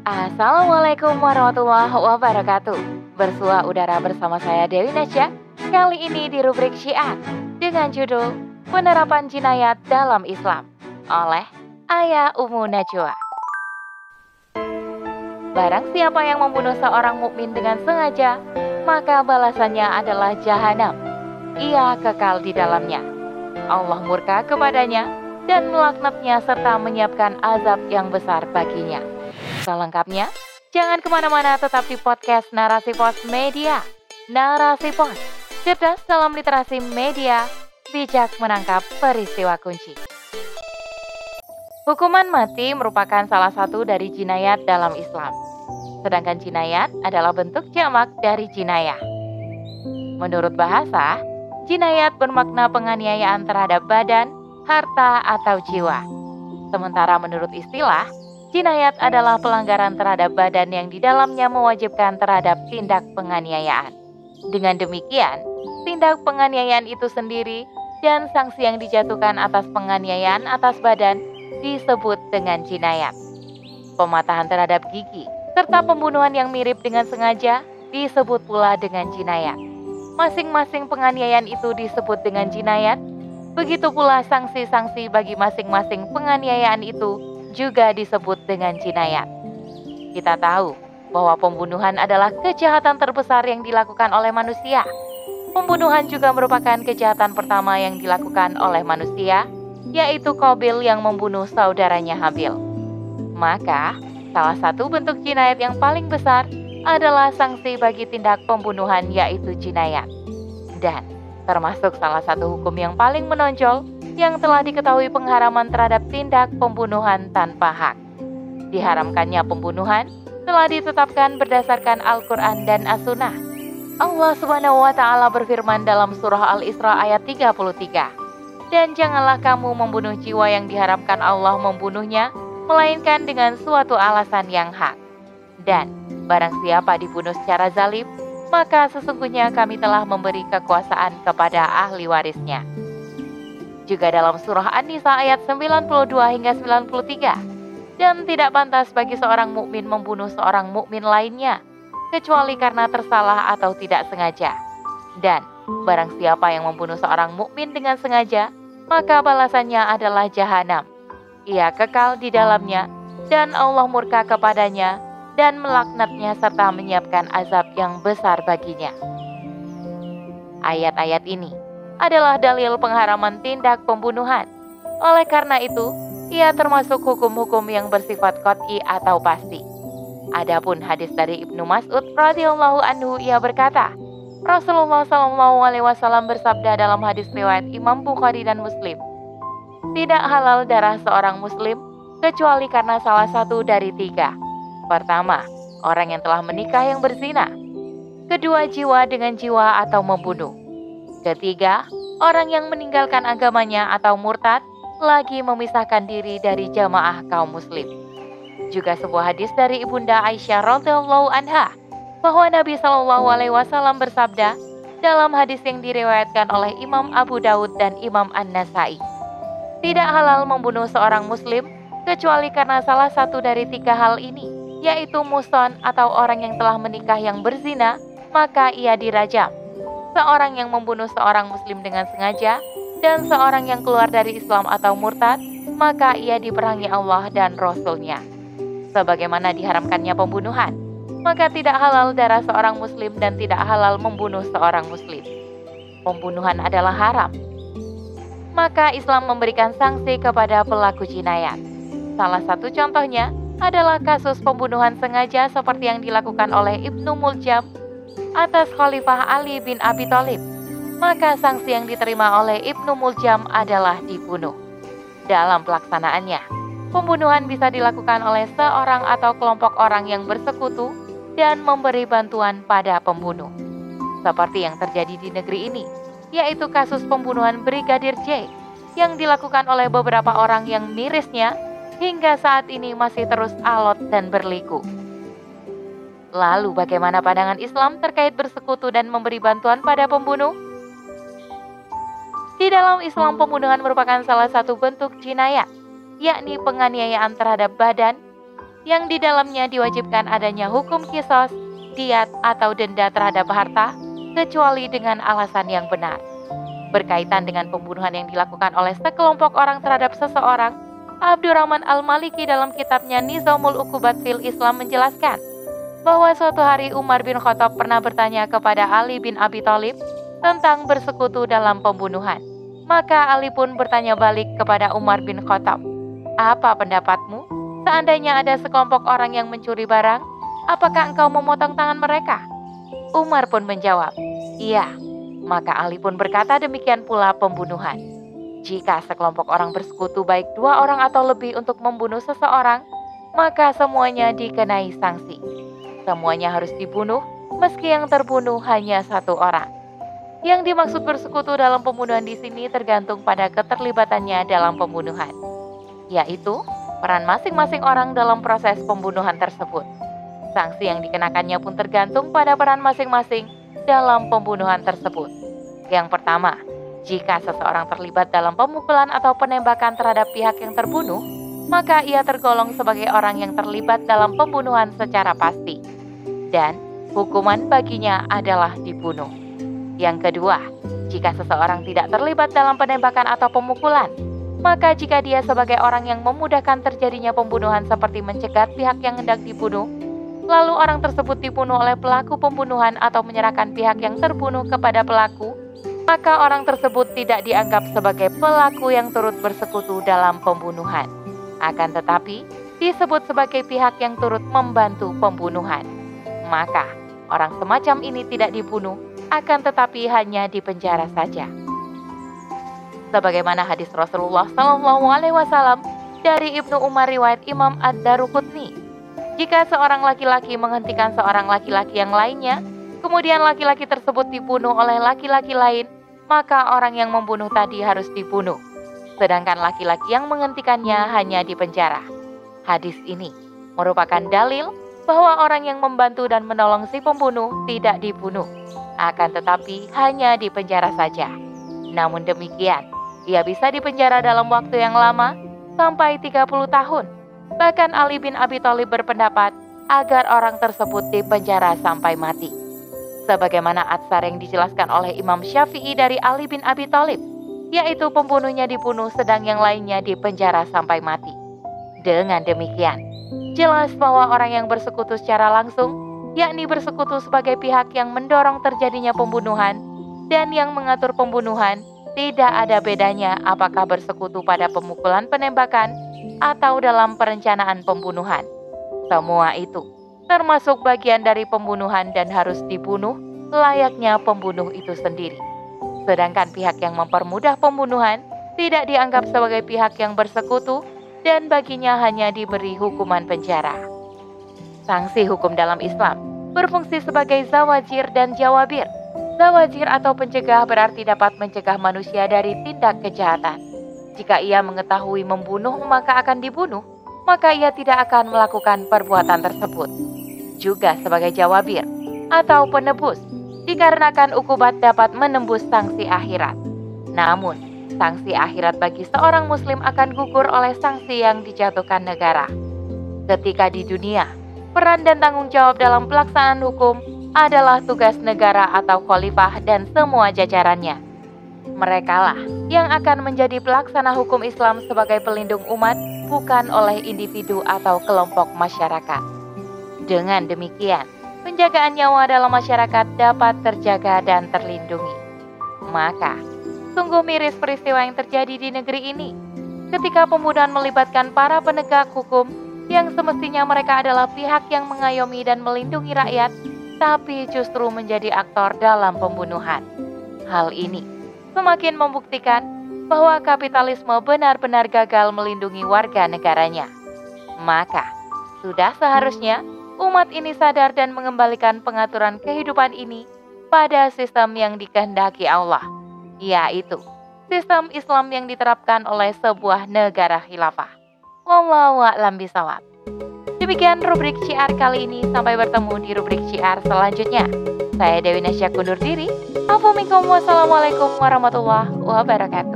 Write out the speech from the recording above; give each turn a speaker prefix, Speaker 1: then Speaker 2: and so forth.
Speaker 1: Assalamualaikum warahmatullahi wabarakatuh. Bersua udara bersama saya Dewi Nasya. Kali ini di rubrik Syiar dengan judul Penerapan Jinayat dalam Islam oleh Ayah Umu Najwa. Barang siapa yang membunuh seorang mukmin dengan sengaja, maka balasannya adalah jahanam. Ia kekal di dalamnya. Allah murka kepadanya dan melaknatnya serta menyiapkan azab yang besar baginya. Selengkapnya, jangan ke mana-mana tetap di podcast Narasi Pos Media. Narasi Pos, cerdas dalam literasi media, bijak menangkap peristiwa kunci. Hukuman mati merupakan salah satu dari jinayat dalam Islam. Sedangkan jinayat adalah bentuk jamak dari jinayah. Menurut bahasa, jinayat bermakna penganiayaan terhadap badan, harta, atau jiwa. Sementara menurut istilah, jinayat adalah pelanggaran terhadap badan yang di dalamnya mewajibkan terhadap tindak penganiayaan. Dengan demikian, tindak penganiayaan itu sendiri dan sanksi yang dijatuhkan atas penganiayaan atas badan disebut dengan jinayat. Pematahan terhadap gigi serta pembunuhan yang mirip dengan sengaja disebut pula dengan jinayat. Masing-masing penganiayaan itu disebut dengan jinayat Begitu pula sanksi-sanksi bagi masing-masing penganiayaan itu juga disebut dengan jinayat. Kita tahu bahwa pembunuhan adalah kejahatan terbesar yang dilakukan oleh manusia. Pembunuhan juga merupakan kejahatan pertama yang dilakukan oleh manusia, yaitu Kobil yang membunuh saudaranya Habil. Maka, salah satu bentuk jinayat yang paling besar adalah sanksi bagi tindak pembunuhan yaitu jinayat. Dan termasuk salah satu hukum yang paling menonjol yang telah diketahui pengharaman terhadap tindak pembunuhan tanpa hak. Diharamkannya pembunuhan telah ditetapkan berdasarkan Al-Quran dan As-Sunnah. Allah Subhanahu wa Ta'ala berfirman dalam Surah Al-Isra ayat 33, "Dan janganlah kamu membunuh jiwa yang diharamkan Allah membunuhnya, melainkan dengan suatu alasan yang hak. Dan barang siapa dibunuh secara zalim, maka sesungguhnya kami telah memberi kekuasaan kepada ahli warisnya. Juga dalam surah An-Nisa ayat 92 hingga 93, dan tidak pantas bagi seorang mukmin membunuh seorang mukmin lainnya, kecuali karena tersalah atau tidak sengaja. Dan barang siapa yang membunuh seorang mukmin dengan sengaja, maka balasannya adalah jahanam. Ia kekal di dalamnya, dan Allah murka kepadanya dan melaknatnya serta menyiapkan azab yang besar baginya. Ayat-ayat ini adalah dalil pengharaman tindak pembunuhan. Oleh karena itu, ia termasuk hukum-hukum yang bersifat kot'i atau pasti. Adapun hadis dari Ibnu Mas'ud radhiyallahu anhu ia berkata, Rasulullah Shallallahu alaihi wasallam bersabda dalam hadis riwayat Imam Bukhari dan Muslim, tidak halal darah seorang muslim kecuali karena salah satu dari tiga Pertama, orang yang telah menikah yang berzina. Kedua, jiwa dengan jiwa atau membunuh. Ketiga, orang yang meninggalkan agamanya atau murtad lagi memisahkan diri dari jamaah kaum muslim. Juga sebuah hadis dari Ibunda Aisyah radhiyallahu anha bahwa Nabi Shallallahu alaihi wasallam bersabda dalam hadis yang diriwayatkan oleh Imam Abu Daud dan Imam An-Nasai. Tidak halal membunuh seorang muslim kecuali karena salah satu dari tiga hal ini yaitu muson atau orang yang telah menikah yang berzina, maka ia dirajam. Seorang yang membunuh seorang muslim dengan sengaja, dan seorang yang keluar dari Islam atau murtad, maka ia diperangi Allah dan Rasul-Nya. Sebagaimana diharamkannya pembunuhan, maka tidak halal darah seorang muslim dan tidak halal membunuh seorang muslim. Pembunuhan adalah haram. Maka Islam memberikan sanksi kepada pelaku jinayat. Salah satu contohnya adalah kasus pembunuhan sengaja seperti yang dilakukan oleh Ibnu Muljam atas Khalifah Ali bin Abi Thalib. Maka sanksi yang diterima oleh Ibnu Muljam adalah dibunuh. Dalam pelaksanaannya, pembunuhan bisa dilakukan oleh seorang atau kelompok orang yang bersekutu dan memberi bantuan pada pembunuh. Seperti yang terjadi di negeri ini, yaitu kasus pembunuhan Brigadir J yang dilakukan oleh beberapa orang yang mirisnya hingga saat ini masih terus alot dan berliku. Lalu bagaimana pandangan Islam terkait bersekutu dan memberi bantuan pada pembunuh? Di dalam Islam pembunuhan merupakan salah satu bentuk jinayat, yakni penganiayaan terhadap badan, yang di dalamnya diwajibkan adanya hukum kisos, diat, atau denda terhadap harta, kecuali dengan alasan yang benar. Berkaitan dengan pembunuhan yang dilakukan oleh sekelompok orang terhadap seseorang, Abdurrahman Al-Maliki dalam kitabnya Nizamul Ukubat fil Islam menjelaskan bahwa suatu hari Umar bin Khattab pernah bertanya kepada Ali bin Abi Thalib tentang bersekutu dalam pembunuhan. Maka Ali pun bertanya balik kepada Umar bin Khattab, "Apa pendapatmu? Seandainya ada sekelompok orang yang mencuri barang, apakah engkau memotong tangan mereka?" Umar pun menjawab, "Iya." Maka Ali pun berkata demikian pula pembunuhan. Jika sekelompok orang bersekutu baik dua orang atau lebih untuk membunuh seseorang, maka semuanya dikenai sanksi. Semuanya harus dibunuh, meski yang terbunuh hanya satu orang. Yang dimaksud bersekutu dalam pembunuhan di sini tergantung pada keterlibatannya dalam pembunuhan, yaitu peran masing-masing orang dalam proses pembunuhan tersebut. Sanksi yang dikenakannya pun tergantung pada peran masing-masing dalam pembunuhan tersebut. Yang pertama, jika seseorang terlibat dalam pemukulan atau penembakan terhadap pihak yang terbunuh, maka ia tergolong sebagai orang yang terlibat dalam pembunuhan secara pasti, dan hukuman baginya adalah dibunuh. Yang kedua, jika seseorang tidak terlibat dalam penembakan atau pemukulan, maka jika dia sebagai orang yang memudahkan terjadinya pembunuhan seperti mencegat pihak yang hendak dibunuh, lalu orang tersebut dibunuh oleh pelaku pembunuhan atau menyerahkan pihak yang terbunuh kepada pelaku, maka orang tersebut tidak dianggap sebagai pelaku yang turut bersekutu dalam pembunuhan. Akan tetapi, disebut sebagai pihak yang turut membantu pembunuhan. Maka, orang semacam ini tidak dibunuh, akan tetapi hanya dipenjara saja. Sebagaimana hadis Rasulullah Shallallahu Alaihi Wasallam dari Ibnu Umar riwayat Imam Ad-Daruqutni, jika seorang laki-laki menghentikan seorang laki-laki yang lainnya, kemudian laki-laki tersebut dibunuh oleh laki-laki lain, maka orang yang membunuh tadi harus dibunuh, sedangkan laki-laki yang menghentikannya hanya dipenjara. Hadis ini merupakan dalil bahwa orang yang membantu dan menolong si pembunuh tidak dibunuh, akan tetapi hanya dipenjara saja. Namun demikian, ia bisa dipenjara dalam waktu yang lama sampai 30 tahun. Bahkan Ali bin Abi Thalib berpendapat agar orang tersebut dipenjara sampai mati sebagaimana atsar yang dijelaskan oleh Imam Syafi'i dari Ali bin Abi Thalib, yaitu pembunuhnya dibunuh sedang yang lainnya dipenjara sampai mati. Dengan demikian, jelas bahwa orang yang bersekutu secara langsung, yakni bersekutu sebagai pihak yang mendorong terjadinya pembunuhan dan yang mengatur pembunuhan, tidak ada bedanya apakah bersekutu pada pemukulan penembakan atau dalam perencanaan pembunuhan. Semua itu termasuk bagian dari pembunuhan dan harus dibunuh layaknya pembunuh itu sendiri. Sedangkan pihak yang mempermudah pembunuhan tidak dianggap sebagai pihak yang bersekutu dan baginya hanya diberi hukuman penjara. Sanksi hukum dalam Islam berfungsi sebagai zawajir dan jawabir. Zawajir atau pencegah berarti dapat mencegah manusia dari tindak kejahatan. Jika ia mengetahui membunuh maka akan dibunuh, maka ia tidak akan melakukan perbuatan tersebut juga sebagai jawabir atau penebus dikarenakan ukubat dapat menembus sanksi akhirat. Namun, sanksi akhirat bagi seorang muslim akan gugur oleh sanksi yang dijatuhkan negara. Ketika di dunia, peran dan tanggung jawab dalam pelaksanaan hukum adalah tugas negara atau khalifah dan semua jajarannya. Merekalah yang akan menjadi pelaksana hukum Islam sebagai pelindung umat, bukan oleh individu atau kelompok masyarakat. Dengan demikian, penjagaan nyawa dalam masyarakat dapat terjaga dan terlindungi. Maka, sungguh miris peristiwa yang terjadi di negeri ini ketika pembunuhan melibatkan para penegak hukum yang semestinya mereka adalah pihak yang mengayomi dan melindungi rakyat, tapi justru menjadi aktor dalam pembunuhan. Hal ini semakin membuktikan bahwa kapitalisme benar-benar gagal melindungi warga negaranya. Maka, sudah seharusnya umat ini sadar dan mengembalikan pengaturan kehidupan ini pada sistem yang dikehendaki Allah, yaitu sistem Islam yang diterapkan oleh sebuah negara khilafah. Wallahu a'lam bisawab. Demikian rubrik CR kali ini. Sampai bertemu di rubrik CR selanjutnya. Saya Dewi Nasya kundur diri. Assalamualaikum warahmatullahi wabarakatuh.